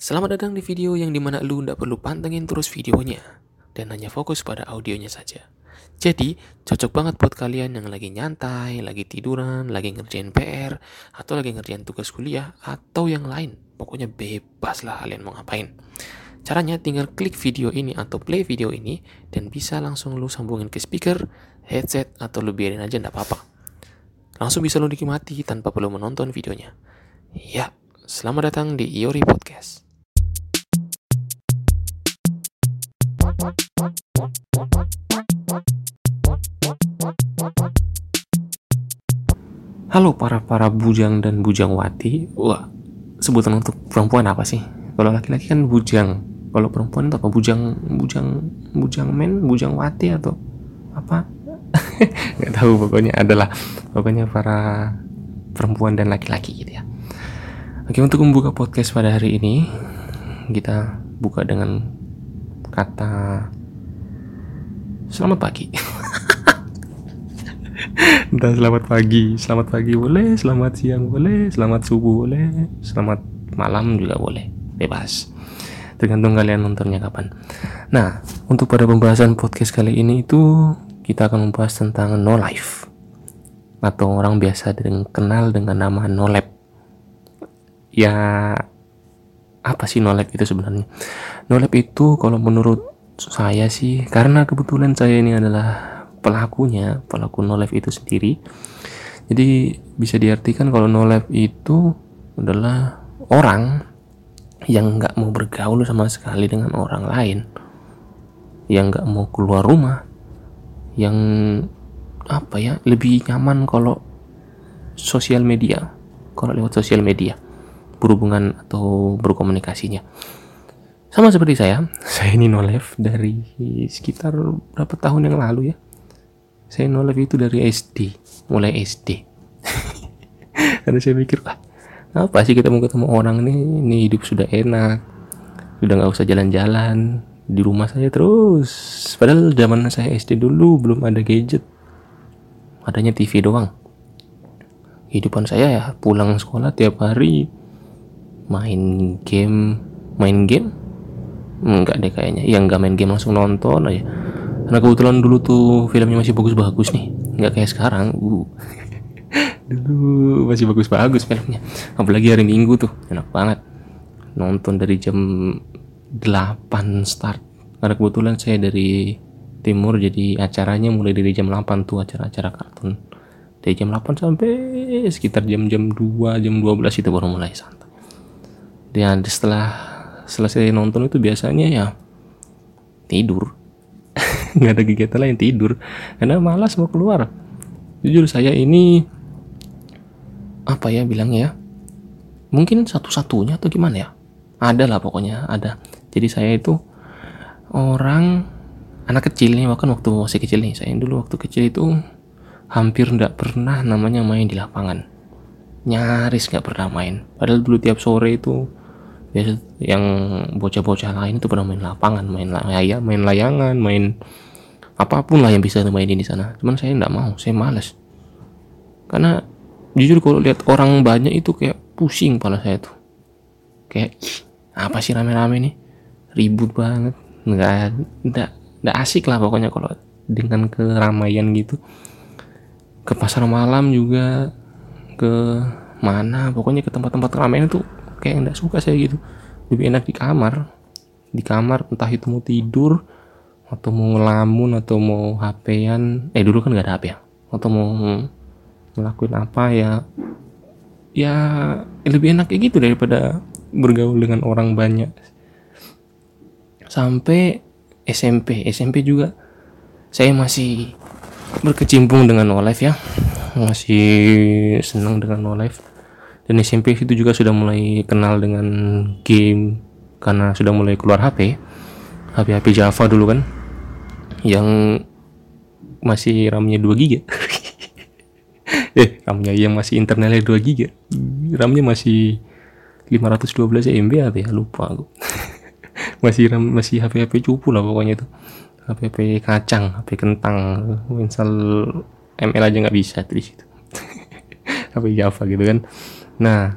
Selamat datang di video yang di mana lu ndak perlu pantengin terus videonya dan hanya fokus pada audionya saja. Jadi, cocok banget buat kalian yang lagi nyantai, lagi tiduran, lagi ngerjain PR, atau lagi ngerjain tugas kuliah, atau yang lain. Pokoknya bebas lah kalian mau ngapain. Caranya tinggal klik video ini atau play video ini dan bisa langsung lu sambungin ke speaker, headset, atau lu biarin aja ndak apa-apa. Langsung bisa lu nikmati tanpa perlu menonton videonya. Ya, selamat datang di Iori Podcast. Halo para para bujang dan bujangwati. Wah, sebutan untuk perempuan apa sih? Kalau laki-laki kan bujang. Kalau perempuan itu apa? Bujang bujang bujang men, bujang wati atau apa? Gak tahu pokoknya adalah pokoknya para perempuan dan laki-laki gitu ya. Oke, untuk membuka podcast pada hari ini kita buka dengan kata selamat pagi. Entah selamat pagi, selamat pagi boleh, selamat siang boleh, selamat subuh boleh, selamat malam juga boleh, bebas. Tergantung kalian nontonnya kapan. Nah, untuk pada pembahasan podcast kali ini itu kita akan membahas tentang no life atau orang biasa dengan kenal dengan nama no lab. Ya apa sih no lab itu sebenarnya? No lab itu kalau menurut saya sih karena kebetulan saya ini adalah pelakunya pelaku no life itu sendiri. Jadi bisa diartikan kalau no life itu adalah orang yang nggak mau bergaul sama sekali dengan orang lain. Yang nggak mau keluar rumah. Yang apa ya lebih nyaman kalau sosial media. Kalau lewat sosial media berhubungan atau berkomunikasinya. Sama seperti saya saya ini no life dari sekitar berapa tahun yang lalu ya. Saya nolak itu dari SD mulai SD karena saya mikir ah apa sih kita mau ketemu orang ini ini hidup sudah enak sudah nggak usah jalan-jalan di rumah saya terus. Padahal zaman saya SD dulu belum ada gadget adanya TV doang. Kehidupan saya ya pulang sekolah tiap hari main game main game? Enggak deh kayaknya. Yang enggak main game langsung nonton aja. Karena kebetulan dulu tuh filmnya masih bagus-bagus nih. Nggak kayak sekarang. Uh. dulu masih bagus-bagus filmnya. Apalagi hari minggu tuh enak banget. Nonton dari jam 8 start. Karena kebetulan saya dari timur jadi acaranya mulai dari jam 8 tuh acara-acara kartun. Dari jam 8 sampai sekitar jam-jam 2 jam 12 itu baru mulai santai dan setelah selesai nonton itu biasanya ya tidur. Nggak ada kegiatan lain tidur. Karena malas mau keluar. Jujur saya ini apa ya bilangnya ya mungkin satu-satunya atau gimana ya? Ada lah pokoknya ada. Jadi saya itu orang anak kecil nih bahkan waktu masih kecil nih. Saya dulu waktu kecil itu hampir nggak pernah namanya main di lapangan. Nyaris nggak pernah main. Padahal dulu tiap sore itu biasa yang bocah-bocah lain itu pernah main lapangan main layang main layangan main apa pun lah yang bisa mainin di sana. Cuman saya nggak mau saya males. Karena jujur kalau lihat orang banyak itu kayak pusing pala saya tuh. Kayak apa sih rame-rame nih? Ribut banget. Nggak nggak nggak asik lah pokoknya kalau dengan keramaian gitu. Ke pasar malam juga ke mana pokoknya ke tempat-tempat keramaian itu kayak nggak suka saya gitu. Lebih enak di kamar. Di kamar entah itu mau tidur atau mau ngelamun atau mau HP-an eh dulu kan nggak ada HP ya. Atau mau ngelakuin apa ya. Ya lebih enak kayak gitu daripada bergaul dengan orang banyak. Sampai SMP SMP juga saya masih berkecimpung dengan no life ya. Masih senang dengan no life dan SMP itu juga sudah mulai kenal dengan game karena sudah mulai keluar HP HP HP Java dulu kan yang masih RAM-nya 2 GB eh RAM-nya yang masih internalnya 2 GB RAM-nya masih 512 MB apa ya lupa aku. Masih RAM masih HP HP cupu lah pokoknya itu. HP HP kacang HP kentang. Install ML aja nggak bisa di situ HP Java gitu kan Nah,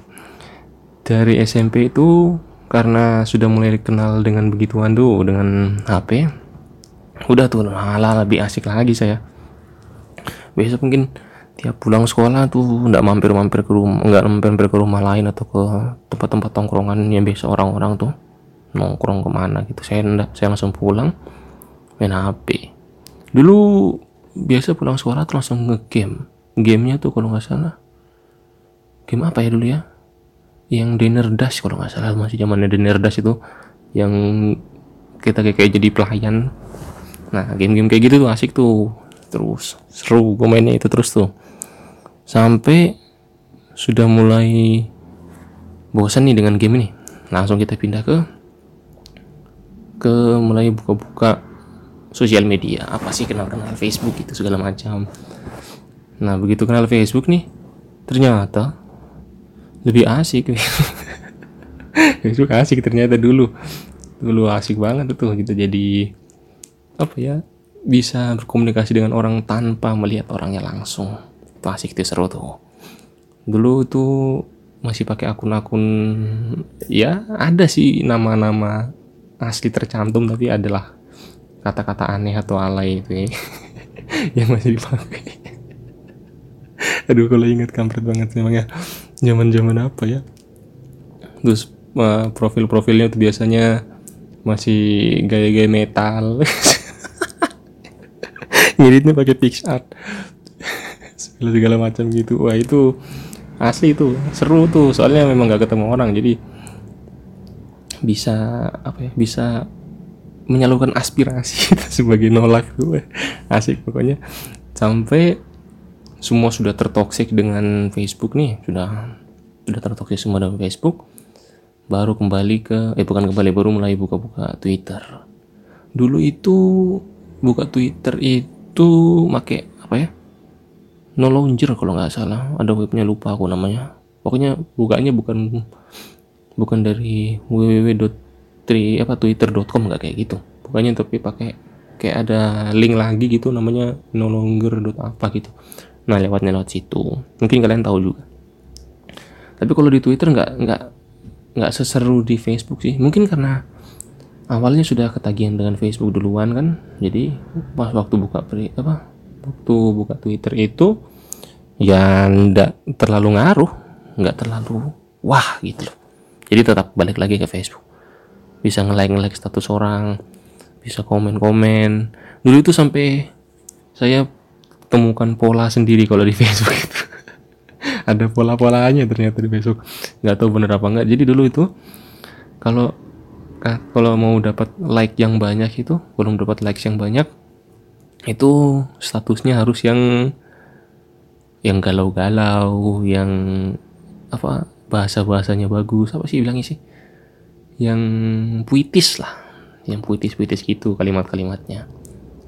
dari SMP itu karena sudah mulai kenal dengan begituan tuh dengan HP udah tuh malah lebih asik lagi saya. Besok mungkin tiap pulang sekolah tuh nggak mampir-mampir ke rumah nggak mampir ke rumah lain atau ke tempat-tempat tongkrongan yang biasa orang-orang tuh nongkrong ke mana gitu. Saya enggak saya langsung pulang main HP dulu biasa pulang sekolah tuh langsung ngegame. Gamenya tuh kalau nggak salah game apa ya dulu ya? Yang dinner dash kalau nggak salah masih zamannya dinner dash itu. Yang kita kayak, kayak jadi pelayan. Nah game-game kayak gitu tuh asik tuh. Terus seru gue mainnya itu terus tuh. Sampai sudah mulai bosan nih dengan game ini. Langsung kita pindah ke ke mulai buka-buka sosial media. Apa sih kenal-kenal Facebook itu segala macam. Nah begitu kenal Facebook nih ternyata lebih asik. Facebook asik ternyata dulu. Dulu asik banget tuh gitu. Jadi apa ya bisa berkomunikasi dengan orang tanpa melihat orangnya langsung. Itu asik itu seru tuh. Dulu itu masih pakai akun-akun ya ada sih nama-nama asli tercantum tapi adalah kata-kata aneh atau alay itu ya. Yang masih dipakai. Aduh kalau ingat kampret banget memang zaman zaman apa ya? Terus uh, profil-profilnya tuh biasanya masih gaya-gaya metal. Ngeditnya pakai pixart segala segala macam gitu. Wah itu asli itu seru tuh. Soalnya memang gak ketemu orang. Jadi bisa apa ya bisa menyalurkan aspirasi sebagai no life gue asik pokoknya. Sampai semua sudah tertoksik dengan Facebook nih sudah sudah tertoksik semua dengan Facebook baru kembali ke eh bukan kembali baru mulai buka-buka Twitter. Dulu itu buka Twitter itu make apa ya? No longer kalau nggak salah ada webnya lupa aku namanya. Pokoknya bukanya bukan bukan dari www.tri apa twitter.com nggak kayak gitu. Bukannya tapi pakai kayak ada link lagi gitu namanya no longer apa gitu nah lewatnya lewat situ. Mungkin kalian tahu juga. Tapi kalau di Twitter nggak nggak nggak seseru di Facebook sih. Mungkin karena awalnya sudah ketagihan dengan Facebook duluan kan. Jadi pas waktu buka peri, apa waktu buka Twitter itu ya ndak terlalu ngaruh. Nggak terlalu wah gitu loh. Jadi tetap balik lagi ke Facebook. Bisa nge-like nge-like status orang bisa komen-komen. Dulu itu sampai saya temukan pola sendiri kalau di Facebook itu. Ada pola-polanya ternyata di Facebook. Nggak tahu bener apa nggak. Jadi dulu itu kalau kalau mau dapat like yang banyak itu belum dapat like yang banyak itu statusnya harus yang yang galau-galau yang apa bahasa bahasanya bagus. Apa sih bilangnya sih? Yang puitis lah. Yang puitis-puitis gitu kalimat-kalimatnya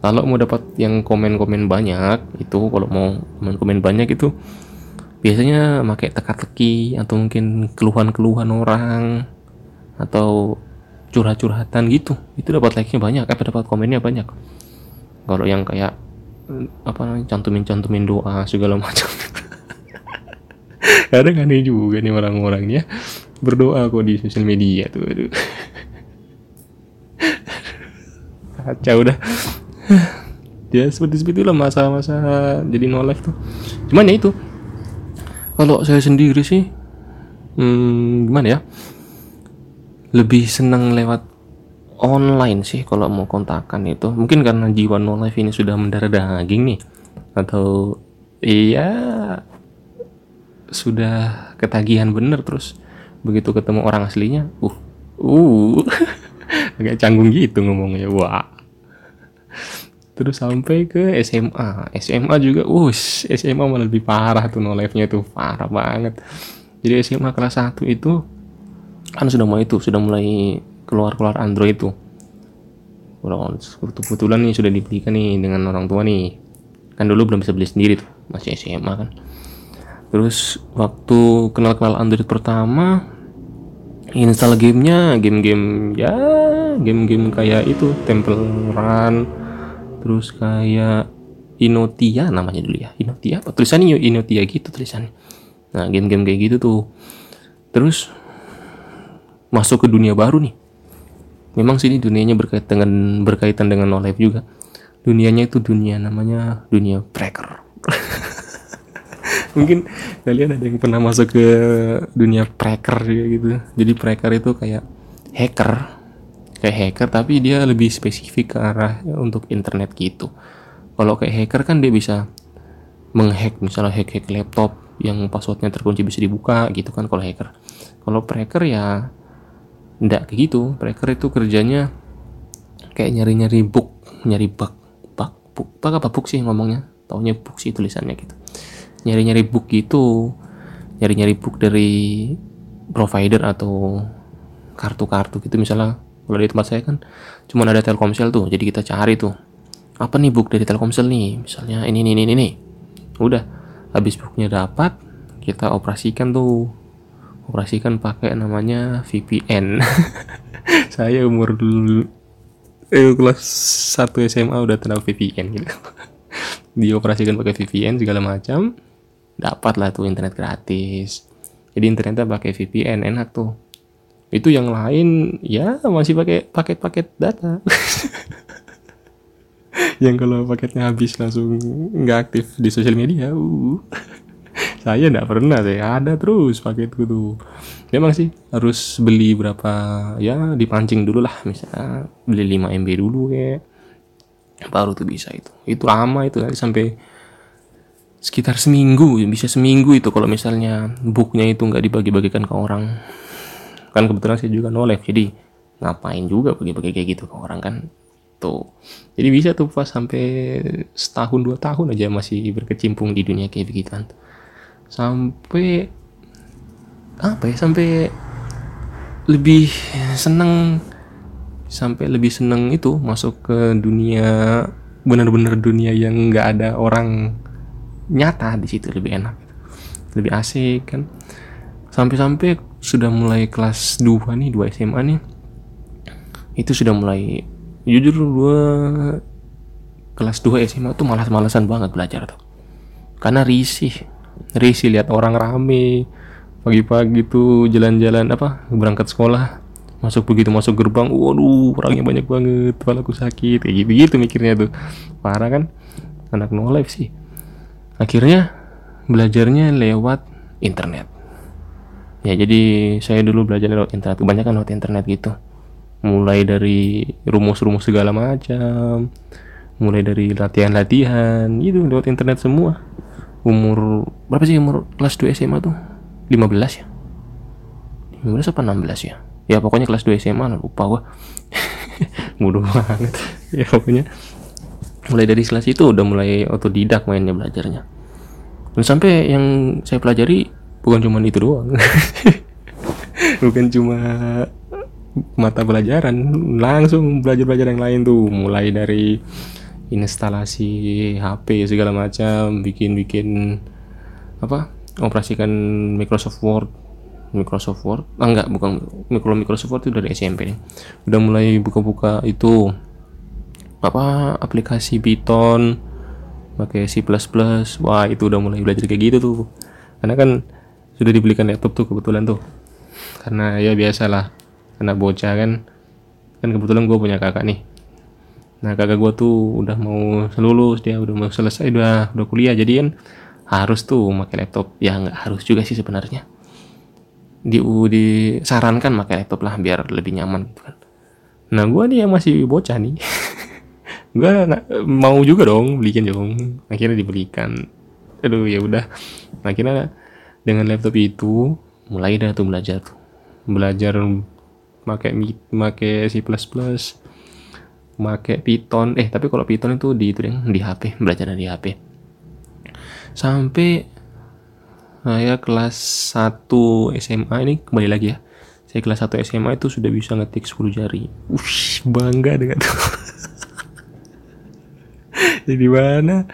kalau mau dapat yang komen-komen banyak itu kalau mau komen-komen banyak itu biasanya pakai teka-teki atau mungkin keluhan-keluhan orang atau curhat-curhatan gitu. Itu dapat like-nya banyak apa dapat komennya banyak. Kalau yang kayak apa namanya cantumin-cantumin doa segala macam. Kadang aneh juga nih orang-orangnya berdoa kok di sosial media tuh aduh. Kacau udah ya seperti seperti itulah masa-masa jadi no life tuh. Cuman ya itu. Kalau saya sendiri sih hmm, gimana ya? Lebih senang lewat online sih kalau mau kontakan itu. Mungkin karena jiwa no life ini sudah mendarah daging nih. Atau iya sudah ketagihan bener terus. Begitu ketemu orang aslinya uh uh agak canggung gitu ngomongnya wah terus sampai ke SMA SMA juga us SMA malah lebih parah tuh no life nya tuh parah banget. Jadi SMA kelas 1 itu kan sudah mulai itu sudah mulai keluar-keluar Android itu kebetulan nih sudah dibelikan nih dengan orang tua nih. Kan dulu belum bisa beli sendiri tuh masih SMA kan. Terus waktu kenal-kenal Android pertama install gamenya game-game ya game-game kayak itu Temple Run terus kayak Inotia namanya dulu ya. Inotia apa? Tulisannya Inotia gitu tulisannya nah game-game kayak gitu tuh. Terus masuk ke dunia baru nih. Memang sini dunianya berkaitan dengan berkaitan dengan no life juga. Dunianya itu dunia namanya dunia breaker mungkin kalian ada yang pernah masuk ke dunia preker gitu. Jadi preker itu kayak hacker kayak hacker tapi dia lebih spesifik ke arah untuk internet gitu. Kalau kayak hacker kan dia bisa menghack misalnya hack hack laptop yang passwordnya terkunci bisa dibuka gitu kan kalau hacker. Kalau preker ya ndak kayak gitu. Preker itu kerjanya kayak nyari nyari book nyari bug bug bug bug apa bug sih ngomongnya? Taunya bug sih tulisannya gitu. Nyari-nyari book gitu nyari-nyari book dari provider atau kartu-kartu gitu. Misalnya kalau di tempat saya kan cuma ada Telkomsel tuh jadi kita cari tuh. Apa nih book dari Telkomsel nih? Misalnya ini ini ini ini udah habis booknya dapat kita operasikan tuh. Operasikan pakai namanya VPN saya umur dulu eh, kelas 1 SMA udah tahu VPN gitu. Dioperasikan pakai VPN segala macam. Dapat lah tuh internet gratis. Jadi internetnya pakai VPN enak tuh itu yang lain ya masih pakai paket-paket data. Yang kalau paketnya habis langsung nggak aktif di sosial media uh. saya nggak pernah saya ada terus paketku tuh. Memang sih harus beli berapa ya dipancing dulu lah misalnya beli 5 MB dulu kayak baru tuh bisa itu. Itu lama itu sampai sekitar seminggu bisa seminggu itu kalau misalnya booknya itu nggak dibagi-bagikan ke orang kan kebetulan saya juga nolef jadi ngapain juga bagi-bagi kayak gitu ke orang kan. Tuh. Jadi bisa tuh pas sampai setahun dua tahun aja masih berkecimpung di dunia kayak begituan. Sampai apa ya sampai lebih seneng sampai lebih seneng itu masuk ke dunia benar-benar dunia yang nggak ada orang nyata di situ lebih enak. Lebih asik kan. Sampai-sampai sudah mulai kelas 2 nih 2 SMA nih. Itu sudah mulai jujur dua kelas 2 SMA tuh malas-malasan banget belajar tuh. Karena risih risih lihat orang rame pagi-pagi tuh jalan-jalan apa berangkat sekolah masuk begitu masuk gerbang waduh orangnya banyak banget kepalaku sakit kayak gitu gitu mikirnya tuh. Parah kan? Anak no life sih. Akhirnya belajarnya lewat internet ya jadi saya dulu belajar lewat internet kebanyakan lewat internet gitu. Mulai dari rumus-rumus segala macam mulai dari latihan-latihan itu lewat internet semua. Umur berapa sih umur kelas 2 SMA tuh? 15 ya? 15 apa 16 ya? Ya pokoknya kelas 2 SMA lupa gua. Bodoh banget. Ya pokoknya. Mulai dari kelas itu udah mulai otodidak mainnya belajarnya. Dan sampai yang saya pelajari bukan cuma itu doang. Bukan cuma mata pelajaran langsung belajar-belajar yang lain tuh. Mulai dari instalasi HP segala macam bikin-bikin apa operasikan Microsoft Word Microsoft Word? Ah enggak bukan. Microsoft Word itu dari SMP udah mulai buka-buka itu. Apa aplikasi Python pakai C++ wah itu udah mulai belajar kayak gitu tuh. Karena kan sudah dibelikan laptop tuh kebetulan tuh. Karena ya biasalah anak bocah kan. Kan kebetulan gue punya kakak nih. Nah kakak gue tuh udah mau lulus dia udah mau selesai udah udah kuliah. Jadi kan harus tuh pakai laptop. Ya nggak harus juga sih sebenarnya. Di disarankan pakai laptop lah biar lebih nyaman gitu kan. Nah gue nih yang masih bocah nih. Gue mau juga dong belikan dong. Akhirnya dibelikan. Aduh ya udah. Akhirnya dengan laptop itu mulai dah tuh belajar tuh. belajar pakai pakai C++ pakai Python. Eh tapi kalau Python itu di itu yang di HP belajar di HP sampai saya kelas 1 SMA ini kembali lagi ya. Saya kelas 1 SMA itu sudah bisa ngetik 10 jari. Ush, bangga dengan itu jadi mana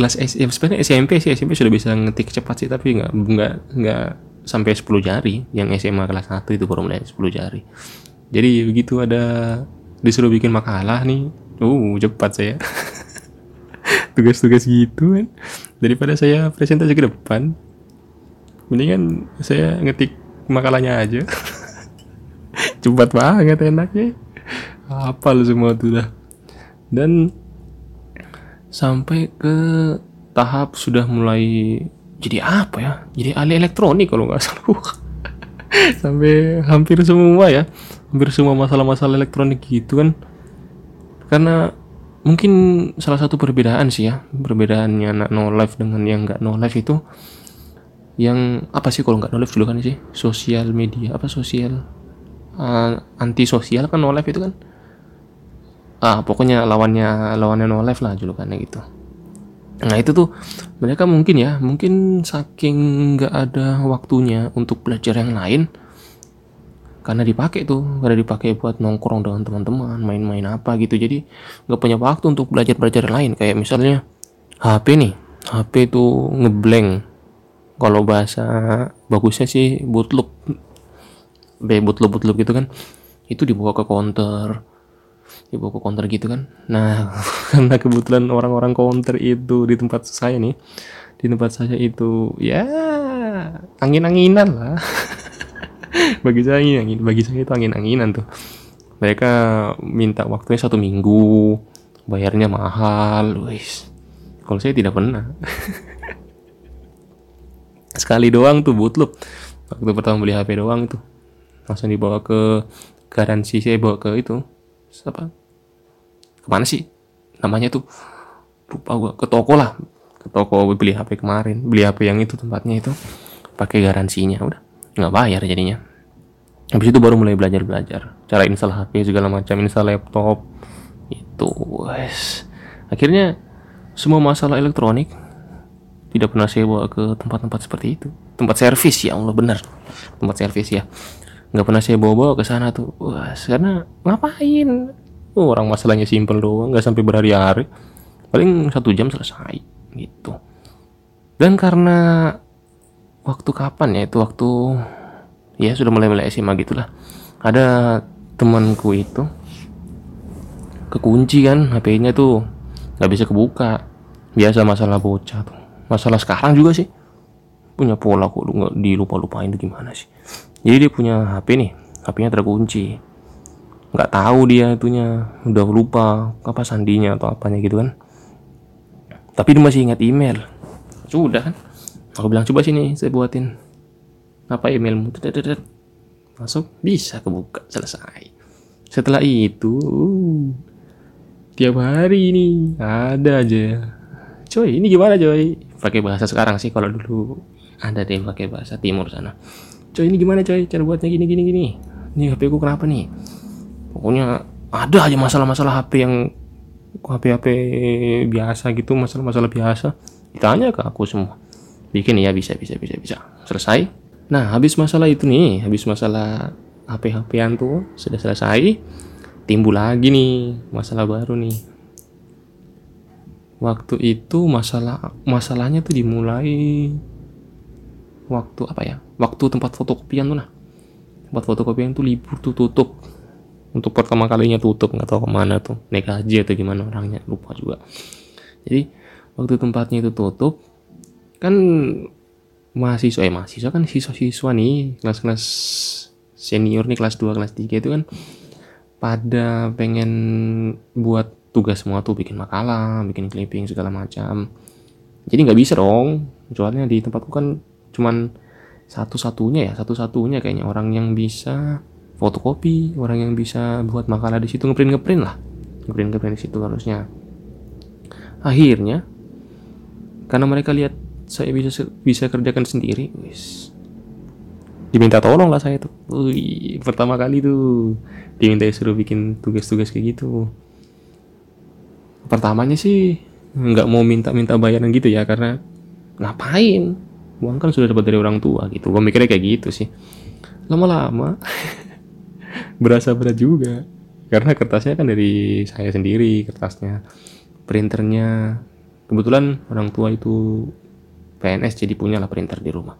kelas SMP ya sebenarnya SMP sih SMP sudah bisa ngetik cepat sih tapi nggak nggak nggak sampai 10 jari. Yang SMA kelas 1 itu baru mulai 10 jari. Jadi begitu ada disuruh bikin makalah nih uh cepat saya. Tugas-tugas gitu kan daripada saya presentasi ke depan mendingan saya ngetik makalahnya aja. Cepat banget enaknya. Apa semua tuh dah. Dan sampai ke tahap sudah mulai jadi apa ya? Jadi ahli elektronik kalau nggak salah. Sampai hampir semua ya. Hampir semua masalah-masalah elektronik gitu kan. Karena mungkin salah satu perbedaan sih ya. Perbedaannya anak no life dengan yang nggak no life itu. Yang apa sih kalau nggak no life dulu kan sih? Sosial media apa sosial uh, anti sosial kan no life itu kan ah pokoknya lawannya lawannya no life lah julukannya gitu. Nah itu tuh mereka mungkin ya mungkin saking nggak ada waktunya untuk belajar yang lain karena dipakai tuh karena dipakai buat nongkrong dengan teman-teman main-main apa gitu. Jadi nggak punya waktu untuk belajar belajar lain. Kayak misalnya HP nih. HP tuh ngeblank. Kalau bahasa bagusnya sih bootloop. B bootloop bootloop gitu kan. Itu dibawa ke counter dibawa ke counter gitu kan. Nah karena kebetulan orang-orang counter itu di tempat saya nih di tempat saya itu ya angin-anginan lah. Bagi saya angin bagi saya itu angin-anginan tuh. Mereka minta waktunya satu minggu bayarnya mahal wis. Kalau saya tidak pernah. Sekali doang tuh bootloop waktu pertama beli HP doang itu. Langsung dibawa ke garansi saya bawa ke itu apa ke mana sih? Namanya tuh lupa gua. Ke toko lah. Ke toko beli HP kemarin. Beli HP yang itu tempatnya itu. Pakai garansinya udah. Nggak bayar jadinya. Habis itu baru mulai belajar belajar cara install HP segala macam install laptop. Itu wes. Akhirnya semua masalah elektronik tidak pernah saya bawa ke tempat-tempat seperti itu. Tempat servis ya Allah benar. Tempat servis ya. Nggak pernah saya bawa-bawa ke sana tuh. Wah karena ngapain oh, orang masalahnya simpel doang nggak sampai berhari-hari. Paling satu jam selesai gitu. Dan karena waktu kapan ya itu waktu ya sudah mulai mulai SMA gitulah. Ada temanku itu kekunci kan HP-nya tuh nggak bisa kebuka. Biasa masalah bocah tuh. Masalah sekarang juga sih. Punya pola kok nggak dilupa lupain tuh gimana sih. Jadi dia punya HP nih HP-nya terkunci nggak tahu dia itunya. Udah lupa apa sandinya atau apanya gitu kan. Tapi dia masih ingat email. Sudah kan? Aku bilang coba sini saya buatin. Apa emailmu? Masuk. Bisa kebuka selesai. Setelah itu tiap hari ini ada aja. Coy ini gimana coy? Pakai bahasa sekarang sih kalau dulu ada deh pakai bahasa timur sana. Coy ini gimana coy? Cara buatnya gini gini gini. Ini HP ku kenapa nih pokoknya ada aja masalah-masalah HP yang HP-HP biasa gitu masalah-masalah biasa ditanya ke aku semua bikin ya bisa bisa bisa bisa selesai Nah, habis masalah itu nih, habis masalah HP-HPan tuh sudah selesai, timbul lagi nih masalah baru nih. Waktu itu masalah masalahnya tuh dimulai waktu apa ya? Waktu tempat fotokopian tuh nah. Tempat fotokopian tuh libur tuh tutup. Untuk pertama kalinya tutup nggak tahu ke mana tuh naik haji atau gimana orangnya lupa juga. Jadi waktu tempatnya itu tutup kan mahasiswa eh mahasiswa kan siswa-siswa nih kelas-kelas senior nih kelas 2 kelas 3 itu kan pada pengen buat tugas semua tuh bikin makalah bikin clipping segala macam jadi nggak bisa dong soalnya di tempatku kan cuman satu-satunya ya satu-satunya kayaknya orang yang bisa fotokopi orang yang bisa buat makalah di situ ngeprint ngeprint lah. Ngeprint ngeprint di situ harusnya. Akhirnya karena mereka lihat saya bisa bisa kerjakan sendiri wis. Diminta tolong lah saya tuh. Pertama kali tuh. Diminta suruh bikin tugas-tugas kayak gitu. Pertamanya sih nggak mau minta-minta bayaran gitu ya karena ngapain? Uang kan sudah dapat dari orang tua gitu. Gue mikirnya kayak gitu sih. Lama-lama berasa berat juga. Karena kertasnya kan dari saya sendiri kertasnya. Printernya kebetulan orang tua itu PNS jadi punya lah printer di rumah.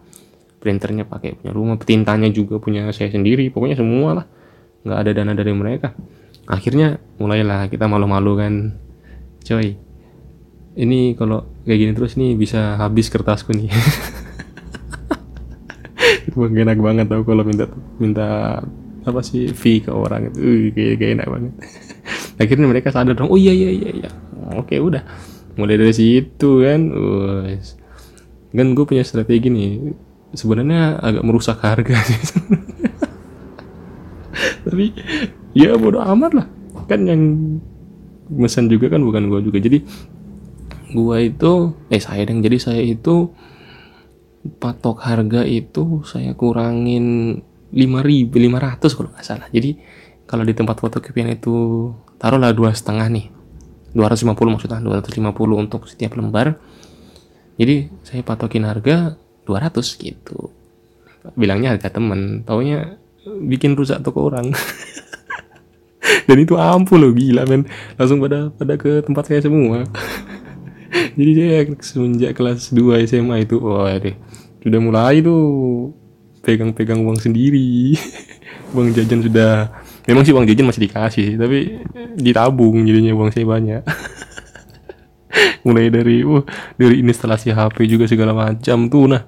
Printernya pakai punya rumah tintanya juga punya saya sendiri pokoknya semua lah nggak ada dana dari mereka. Akhirnya mulailah kita malu-malu kan coy ini kalau kayak gini terus nih bisa habis kertasku nih. Itu enak banget tau kalau minta minta apa sih? Fee ke orang itu. Uh, kayak, kayak enak banget. Akhirnya mereka sadar dong oh iya iya iya iya. Oke udah. Mulai dari situ kan uh, kan gue punya strategi nih. Sebenarnya agak merusak harga sih. Tapi ya bodo amat lah. Kan yang mesen juga kan bukan gue juga. Jadi gue itu eh saya yang jadi saya itu patok harga itu saya kurangin 5000 500 kalau nggak salah. Jadi kalau di tempat fotokopian itu taruhlah dua setengah nih. 250 maksudnya 250 untuk setiap lembar. Jadi saya patokin harga 200 gitu. Bilangnya harga temen taunya bikin rusak toko orang. Dan itu ampuh loh gila men. Langsung pada pada ke tempat saya semua. Jadi saya semenjak kelas 2 SMA itu wah deh sudah mulai tuh pegang-pegang uang sendiri. Uang jajan sudah memang sih uang jajan masih dikasih tapi ditabung jadinya uang saya banyak. Mulai dari uh dari instalasi HP juga segala macam tuh nah.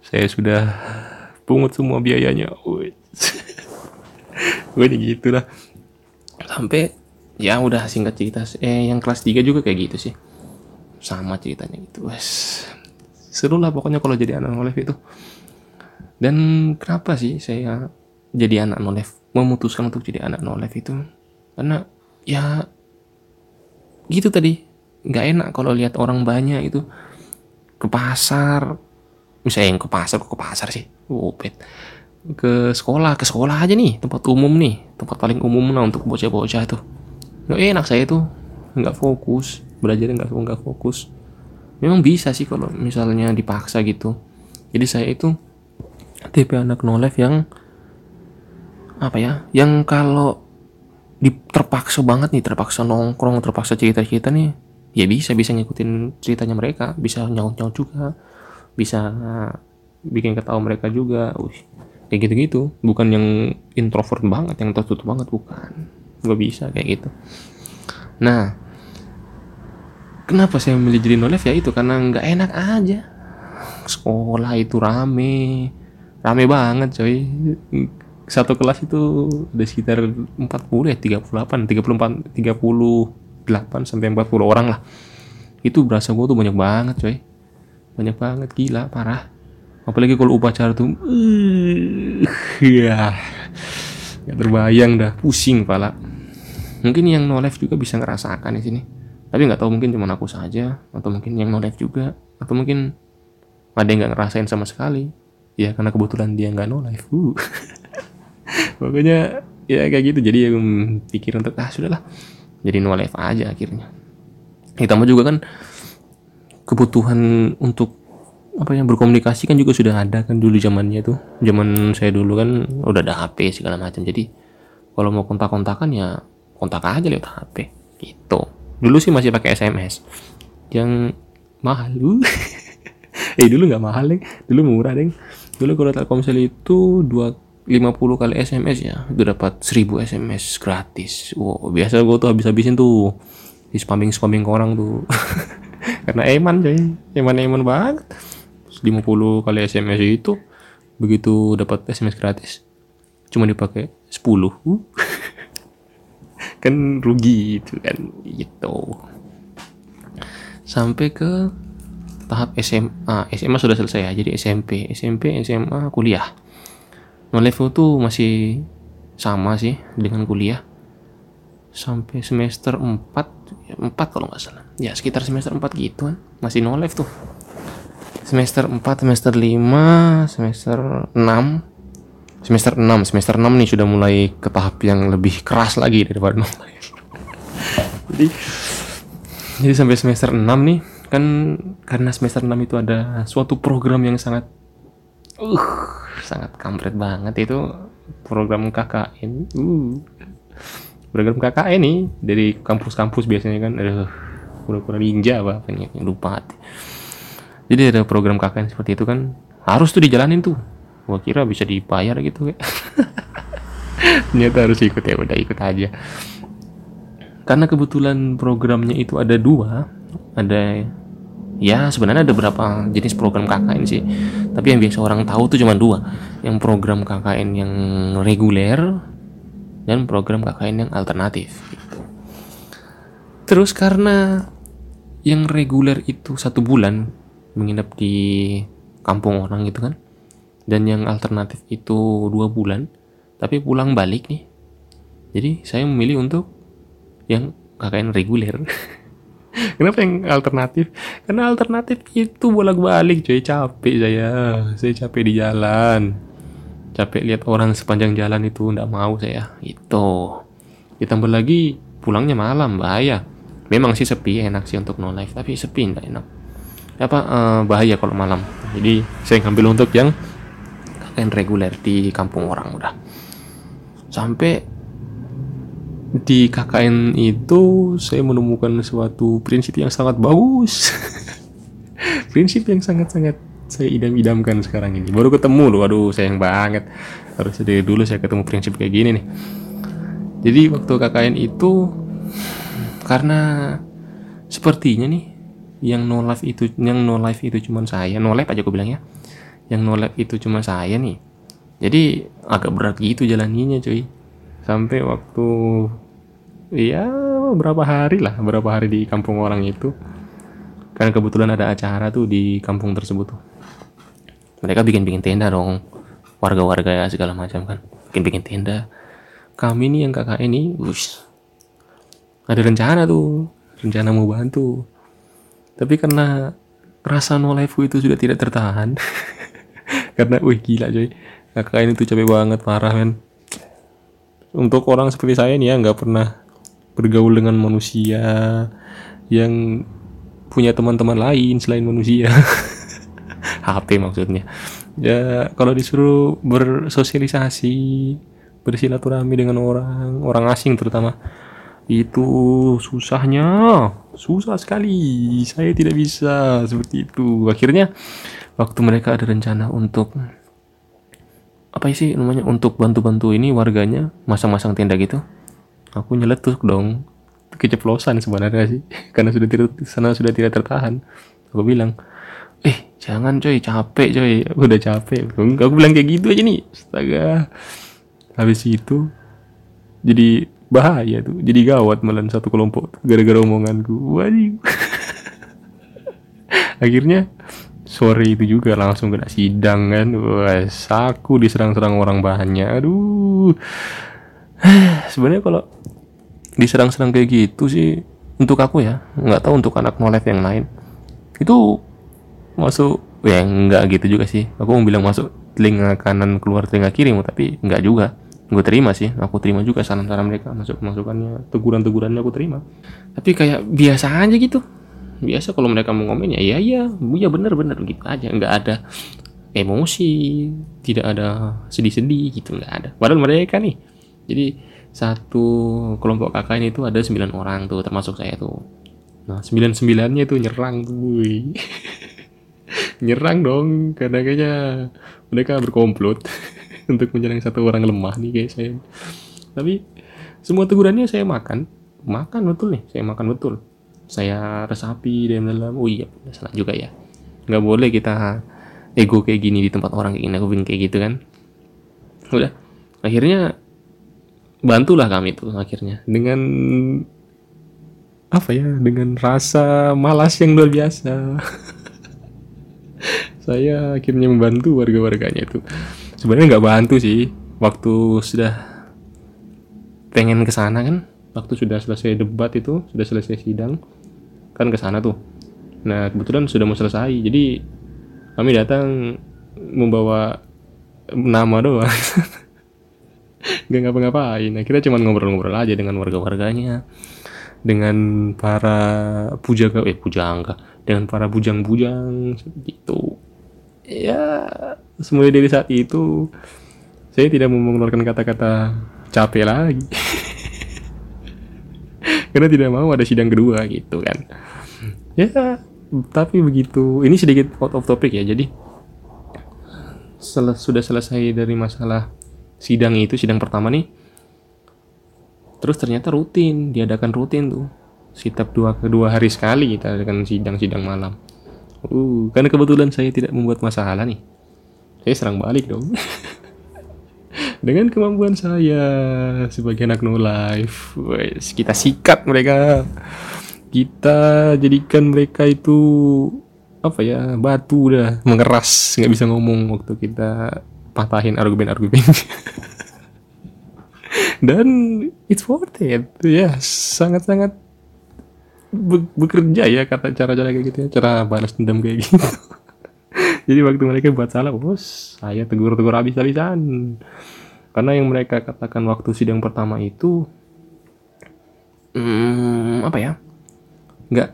Saya sudah pungut semua biayanya. Gue gitu lah sampai ya udah singkat cerita eh yang kelas 3 juga kayak gitu sih. Sama ceritanya gitu wes. Seru lah pokoknya kalau jadi anak nolev itu dan kenapa sih saya jadi anak nolev memutuskan untuk jadi anak nolev itu? Karena ya gitu tadi. Nggak enak kalau lihat orang banyak itu ke pasar. Misalnya yang ke pasar ke pasar sih? Oh, ke sekolah ke sekolah aja nih tempat umum nih. Tempat paling umum lah untuk bocah-bocah tuh. Nggak enak saya tuh. Nggak fokus. Belajar nggak nggak fokus. Memang bisa sih kalau misalnya dipaksa gitu. Jadi saya itu tipe anak no life yang apa ya yang kalau di, terpaksa banget nih terpaksa nongkrong terpaksa cerita-cerita nih ya bisa bisa ngikutin ceritanya mereka bisa nyaut-nyaut juga bisa bikin ketawa mereka juga Uih, kayak gitu-gitu. Bukan yang introvert banget yang tertutup banget bukan. Gak bisa kayak gitu. Nah kenapa saya memilih jadi nolef ya itu karena nggak enak aja. Sekolah itu rame rame banget coy. Satu kelas itu ada sekitar 40 ya 38 34 38 sampai 40 orang lah. Itu berasa gue tuh banyak banget coy. Banyak banget gila parah. Apalagi kalau upacara tuh uh, ya nggak terbayang dah pusing pala. Mungkin yang no life juga bisa ngerasakan di sini. Tapi nggak tahu mungkin cuma aku saja atau mungkin yang no life juga atau mungkin ada yang nggak ngerasain sama sekali ya karena kebetulan dia nggak no life. Uh. pokoknya ya kayak gitu. Jadi yang pikir untuk ah sudahlah. Jadi no life aja akhirnya. Ditambah juga kan kebutuhan untuk apa yang berkomunikasi kan juga sudah ada kan dulu zamannya tuh. Zaman saya dulu kan udah ada HP segala macam. Jadi kalau mau kontak-kontakan ya kontak aja lewat HP gitu. Dulu sih masih pakai SMS yang mahal lu eh dulu nggak mahal deh dulu murah deh dulu kalau Telkomsel itu dua 50 kali SMS ya. Udah dapat 1000 SMS gratis. Wow biasa gue tuh habis-habisin tuh. Di spamming spamming ke orang tuh. Karena eman coy. Eman eman banget. 50 kali SMS itu begitu dapat SMS gratis cuma dipakai 10 kan rugi itu kan. Gitu. Sampai ke tahap SMA SMA sudah selesai ya jadi SMP SMP SMA kuliah. Non level tuh masih sama sih dengan kuliah. Sampai semester 4 4 kalau nggak salah. Ya sekitar semester 4 gitu kan. Masih no life tuh. Semester 4 semester 5 semester 6 semester 6 semester 6 nih sudah mulai ke tahap yang lebih keras lagi daripada non jadi jadi sampai semester 6 nih kan karena semester 6 itu ada suatu program yang sangat uh sangat kampret banget. Itu program KKN uh. Program KKN nih dari kampus-kampus biasanya kan aduh pura-pura ninja apa nih lupa hati. Jadi ada program KKN seperti itu kan harus tuh dijalanin tuh. Gua kira bisa dibayar gitu kayak. Ternyata harus ikut ya udah ikut aja. Karena kebetulan programnya itu ada dua. Ada ya sebenarnya ada beberapa jenis program KKN sih. Tapi yang biasa orang tahu tuh cuma dua. Yang program KKN yang reguler dan program KKN yang alternatif gitu. terus karena yang reguler itu satu bulan menginap di kampung orang gitu kan dan yang alternatif itu dua bulan tapi pulang balik nih. Jadi saya memilih untuk yang KKN reguler Kenapa yang alternatif? Karena alternatif itu bolak-balik coy capek saya. Saya capek di jalan. Capek lihat orang sepanjang jalan itu ndak mau saya. Itu. Ditambah lagi pulangnya malam bahaya. Memang sih sepi enak sih untuk no life tapi sepi ndak enak. Apa uh, bahaya kalau malam. Jadi saya ngambil untuk yang KKN reguler di kampung orang udah. Sampai di KKN itu saya menemukan suatu prinsip yang sangat bagus. Prinsip yang sangat-sangat saya idam-idamkan sekarang ini. Baru ketemu loh aduh sayang banget. Harus dari dulu saya ketemu prinsip kayak gini nih. Jadi waktu KKN itu karena sepertinya nih yang no life itu yang no life itu cuma saya no life aja aku bilang ya. Yang no life itu cuma saya nih. Jadi agak berat gitu jalaninya cuy. Sampai waktu ya berapa hari lah berapa hari di kampung orang itu. Karena kebetulan ada acara tuh di kampung tersebut tuh. Mereka bikin-bikin tenda dong warga-warga ya segala macam kan. Bikin-bikin tenda. Kami nih yang kakak ini wush, ada rencana tuh rencana mau bantu. Tapi karena rasa no life itu sudah tidak tertahan karena wih gila coy. Kakak ini tuh capek banget parah men. Untuk orang seperti saya nih ya nggak pernah bergaul dengan manusia yang punya teman-teman lain selain manusia. HP maksudnya. Ya kalau disuruh bersosialisasi bersilaturahmi dengan orang orang asing terutama itu susahnya. Susah sekali. Saya tidak bisa seperti itu. Akhirnya waktu mereka ada rencana untuk apa sih namanya untuk bantu-bantu ini warganya masang-masang tenda gitu aku nyeletuk dong. Keceplosan sebenarnya sih. Karena sudah tidak sana sudah tidak tertahan. Aku bilang eh jangan coy. Capek coy. Udah capek. Aku bilang kayak gitu aja nih. Astaga. Habis itu jadi bahaya tuh. Jadi gawat malah satu kelompok gara-gara omonganku. Wajib akhirnya sore itu juga langsung kena sidang kan. Wah aku diserang-serang orang banyak. Aduh sebenarnya kalau diserang-serang kayak gitu sih untuk aku ya nggak tahu untuk anak nolef yang lain. Itu masuk ya nggak gitu juga sih. Aku mau bilang masuk telinga kanan keluar telinga kiri tapi nggak juga. Gue terima sih aku terima juga saran-saran mereka masuk masukannya teguran-tegurannya aku terima. Tapi kayak biasa aja gitu. Biasa kalau mereka mau komen ya iya iya ya bener bener gitu aja. Nggak ada emosi tidak ada sedih-sedih gitu nggak ada. Padahal mereka nih jadi satu kelompok kakak ini tuh ada sembilan orang tuh termasuk saya tuh. Nah sembilan sembilannya tuh nyerang tuh nyerang dong karena kayaknya mereka berkomplot untuk menyerang satu orang lemah nih kayak saya. Tapi semua tegurannya saya makan. Makan betul nih saya makan betul. Saya resapi dalam dalam oh iya salah juga ya. Nggak boleh kita ego kayak gini di tempat orang kayak gini kayak gitu kan. Udah akhirnya bantulah kami itu akhirnya. Dengan apa ya? Dengan rasa malas yang luar biasa. Saya akhirnya membantu warga-warganya itu. Sebenarnya nggak bantu sih. Waktu sudah pengen ke sana kan? Waktu sudah selesai debat itu sudah selesai sidang kan ke sana tuh. Nah kebetulan sudah mau selesai. Jadi kami datang membawa nama doang nggak ngapa-ngapain. Akhirnya cuma ngobrol-ngobrol aja dengan warga-warganya. Dengan para pujangga eh pujangga. Dengan para bujang-bujang gitu. Ya semulai dari saat itu saya tidak mau mengeluarkan kata-kata capek lagi. Karena tidak mau ada sidang kedua gitu kan. Ya tapi begitu. Ini sedikit out of topic ya jadi. Sel sudah selesai dari masalah sidang itu sidang pertama nih terus ternyata rutin diadakan rutin tuh setiap dua kedua hari sekali kita adakan sidang-sidang malam Uh, karena kebetulan saya tidak membuat masalah nih. Saya serang balik dong. Dengan kemampuan saya sebagai anak no life, kita sikat mereka. Kita jadikan mereka itu apa ya batu udah mengeras nggak bisa ngomong waktu kita patahin argumen-argumen. Dan it's worth it. Ya sangat-sangat be bekerja ya kata cara-cara kayak gitu ya cara balas dendam kayak gitu. Jadi waktu mereka buat salah bos saya tegur-tegur habis-habisan. Karena yang mereka katakan waktu sidang pertama itu hmm, apa ya? Nggak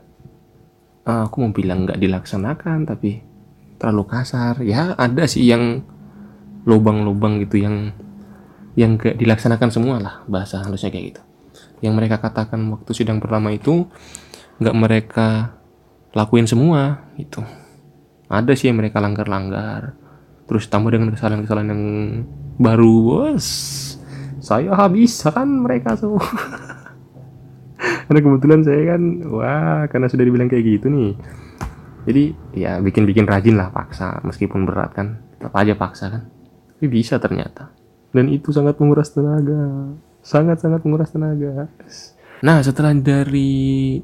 aku mau bilang nggak dilaksanakan tapi terlalu kasar. Ya ada sih yang lubang-lubang gitu yang yang gak dilaksanakan semua lah bahasa halusnya kayak gitu. Yang mereka katakan waktu sidang pertama itu nggak mereka lakuin semua itu ada sih yang mereka langgar-langgar terus tambah dengan kesalahan-kesalahan yang baru bos. Saya habis kan mereka semua. Karena kebetulan saya kan wah karena sudah dibilang kayak gitu nih. Jadi ya bikin-bikin rajin lah paksa meskipun berat kan. Tetap aja paksa kan tapi bisa ternyata. Dan itu sangat menguras tenaga. Sangat-sangat menguras tenaga. Nah setelah dari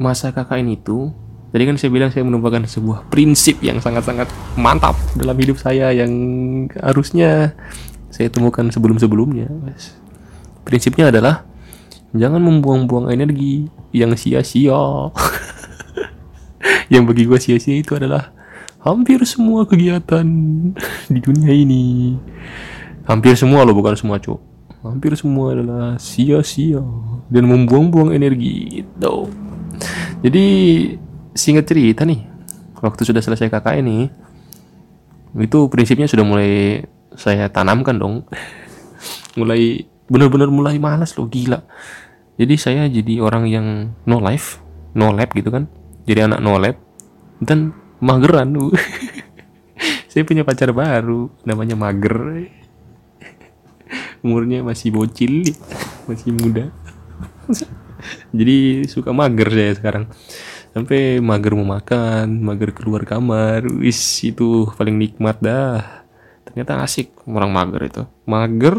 masa KKN itu tadi kan saya bilang saya menemukan sebuah prinsip yang sangat-sangat mantap dalam hidup saya yang harusnya saya temukan sebelum-sebelumnya prinsipnya adalah jangan membuang-buang energi yang sia-sia. Yang bagi gue sia-sia itu adalah hampir semua kegiatan di dunia ini hampir semua loh bukan semua cowok hampir semua adalah sia-sia dan membuang-buang energi gitu jadi singkat cerita nih, waktu sudah selesai KKN ini, itu prinsipnya sudah mulai saya tanamkan dong. mulai benar-benar mulai malas loh gila. Jadi saya jadi orang yang no life, no lab gitu kan. Jadi anak no lab dan mageran. saya punya pacar baru namanya Mager. Umurnya masih bocil, masih muda. Jadi suka mager saya sekarang. Sampai mager mau makan mager keluar kamar wis itu paling nikmat dah. Ternyata asik orang mager itu. Mager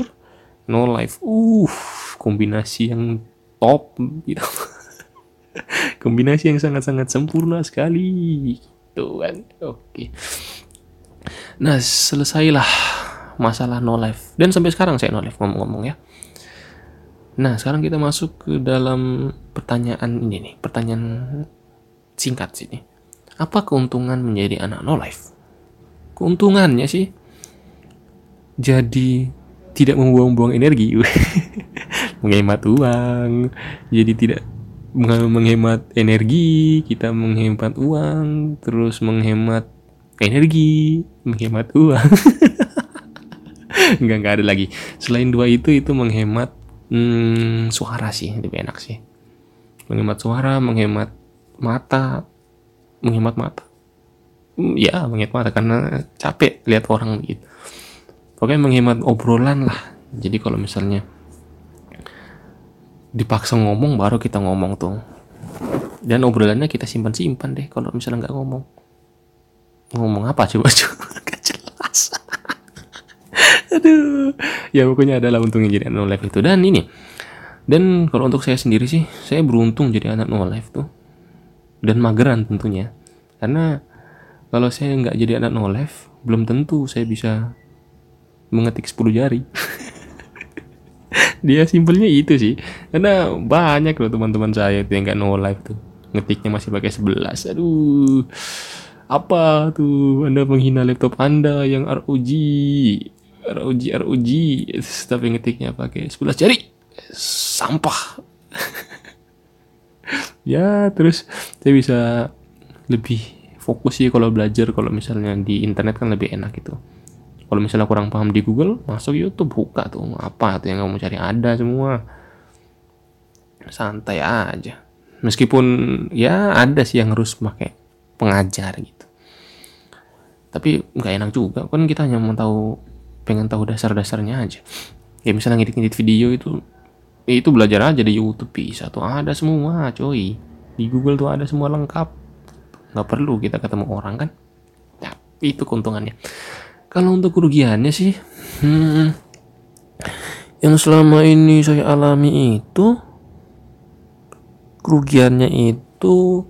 no life. Uh kombinasi yang top gitu. Kombinasi yang sangat-sangat sempurna sekali gitu kan. Oke. Nah selesailah masalah no life. Dan sampai sekarang saya no life ngomong-ngomong ya. Nah, sekarang kita masuk ke dalam pertanyaan ini nih, pertanyaan singkat sini. Apa keuntungan menjadi anak no life? Keuntungannya sih jadi tidak membuang-buang energi, menghemat uang, jadi tidak menghemat energi, kita menghemat uang, terus menghemat energi, menghemat uang. enggak enggak ada lagi. Selain dua itu itu menghemat hmm, suara sih lebih enak sih menghemat suara menghemat mata menghemat mata hmm, ya menghemat mata karena capek lihat orang gitu pokoknya menghemat obrolan lah jadi kalau misalnya dipaksa ngomong baru kita ngomong tuh. Dan obrolannya kita simpan simpan deh kalau misalnya nggak ngomong. Ngomong apa coba? Coba gak jelas. Aduh. Ya pokoknya adalah untungnya jadi anak no life itu. Dan ini dan kalau untuk saya sendiri sih saya beruntung jadi anak no life tuh. Dan mageran tentunya. Karena kalau saya nggak jadi anak no life belum tentu saya bisa mengetik 10 jari dia simpelnya itu sih. Karena banyak loh teman-teman saya yang nggak no life tuh. Ngetiknya masih pakai 11 aduh apa tuh anda menghina laptop anda yang ROG ROG ROG tapi ngetiknya pakai 11 jari. Sampah. Ya terus saya bisa lebih fokus sih kalau belajar. Kalau misalnya di internet kan lebih enak gitu kalau misalnya kurang paham di Google masuk YouTube buka tuh apa tuh yang kamu cari ada semua. Santai aja. Meskipun ya ada sih yang harus pakai pengajar gitu. Tapi nggak enak juga kan kita hanya mau tahu pengen tahu dasar-dasarnya aja. Ya misalnya ngedit-ngedit video itu itu belajar aja di YouTube bisa tuh ada semua coy. Di Google tuh ada semua lengkap. Nggak perlu kita ketemu orang kan? Ya, itu keuntungannya kalau untuk kerugiannya sih hmm, yang selama ini saya alami itu kerugiannya itu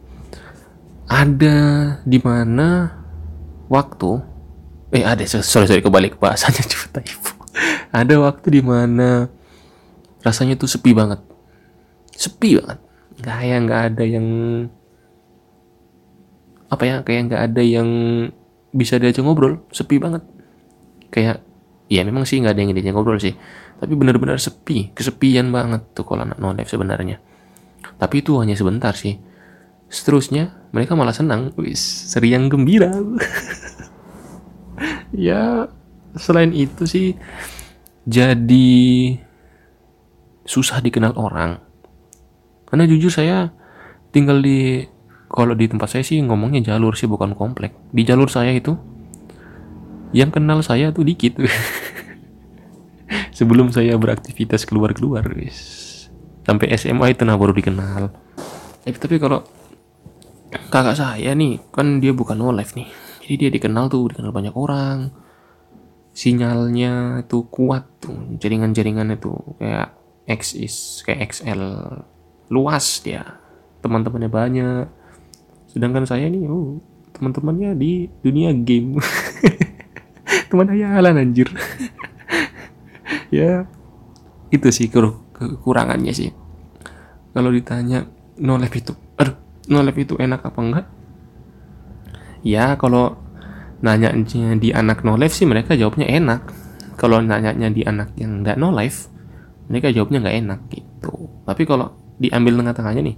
ada di mana waktu eh ada sorry sorry kebalik bahasanya coba ibu. Ada waktu di mana rasanya tuh sepi banget. Sepi banget. Kayak nggak ada yang apa ya kayak nggak ada yang bisa diajak ngobrol. Sepi banget kayak ya memang sih nggak ada yang diajak ngobrol sih. Tapi benar-benar sepi kesepian banget tuh kalau anak no life sebenarnya. Tapi itu hanya sebentar sih. Seterusnya mereka malah senang. Wis seriang gembira. Ya selain itu sih jadi susah dikenal orang. Karena jujur saya tinggal di kalau di tempat saya sih ngomongnya jalur sih bukan komplek. Di jalur saya itu yang kenal saya tuh dikit. Sebelum saya beraktivitas keluar-keluar sampai SMA itu nah baru dikenal. Eh, tapi kalau kakak saya nih kan dia bukan no life nih. Jadi dia dikenal tuh dikenal banyak orang. Sinyalnya itu kuat tuh. Jaringan-jaringan itu kayak X is kayak XL luas dia. Teman-temannya banyak. Sedangkan saya nih oh, teman-temannya di dunia game teman hayalan anjir. Ya itu sih kekurangannya sih. Kalau ditanya no life itu aduh no life itu enak apa enggak? Ya kalau nanya di anak no life sih mereka jawabnya enak. Kalau nanyanya di anak yang enggak no life mereka jawabnya nggak enak gitu. Tapi kalau diambil tengah-tengahnya nih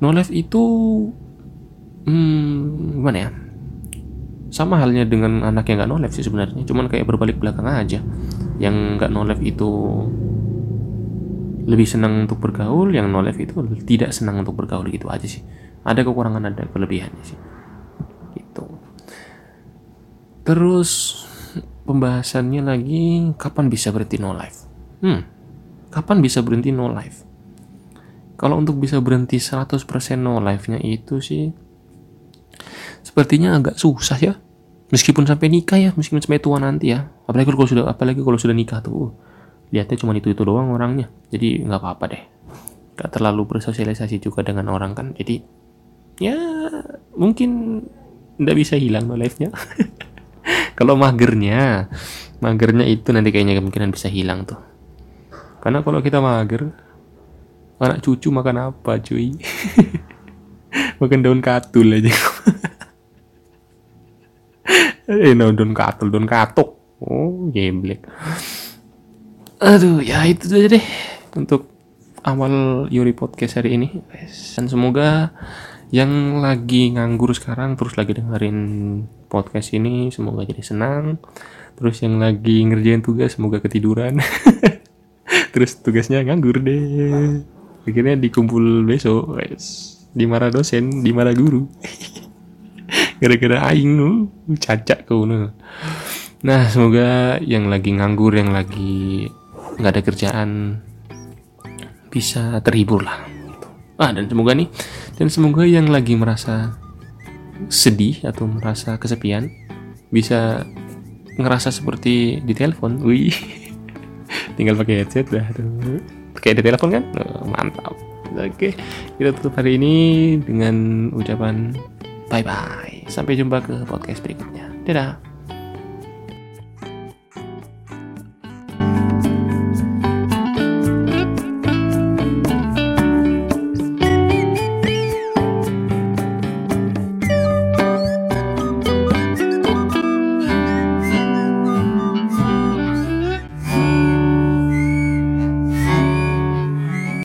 no life itu hmm, gimana ya sama halnya dengan anak yang nggak no life sih sebenarnya. Cuman kayak berbalik belakang aja. Yang nggak no life itu lebih senang untuk bergaul yang no life itu tidak senang untuk bergaul gitu aja sih. Ada kekurangan ada kelebihannya sih. Gitu. Terus pembahasannya lagi kapan bisa berhenti no life hmm kapan bisa berhenti no life kalau untuk bisa berhenti 100% no life nya itu sih sepertinya agak susah ya. Meskipun sampai nikah ya meskipun sampai tua nanti ya. Apalagi kalau sudah apalagi kalau sudah nikah tuh. Lihatnya cuma itu itu doang orangnya. Jadi nggak apa-apa deh. Gak terlalu bersosialisasi juga dengan orang kan. Jadi ya mungkin nggak bisa hilang no life-nya. Kalau magernya magernya itu nanti kayaknya kemungkinan bisa hilang tuh. Karena kalau kita mager anak cucu makan apa cuy makan daun katul aja. Eh daun katul daun katuk. Oh geblek. Aduh ya itu aja deh. Untuk awal Yuri podcast hari ini. Dan semoga yang lagi nganggur sekarang terus lagi dengerin podcast ini semoga jadi senang. Terus yang lagi ngerjain tugas semoga ketiduran. Terus tugasnya nganggur deh. Akhirnya dikumpul besok. Guys dimarah dosen dimarah guru. Gara-gara aing nu cacak kau nah semoga yang lagi nganggur yang lagi nggak ada kerjaan bisa terhibur lah. Ah dan semoga nih dan semoga yang lagi merasa sedih atau merasa kesepian bisa ngerasa seperti di telepon. Wih. Tinggal pakai headset dah kayak di telepon kan? Oh, mantap oke kita tutup hari ini dengan ucapan bye bye sampai jumpa ke podcast berikutnya. Dadah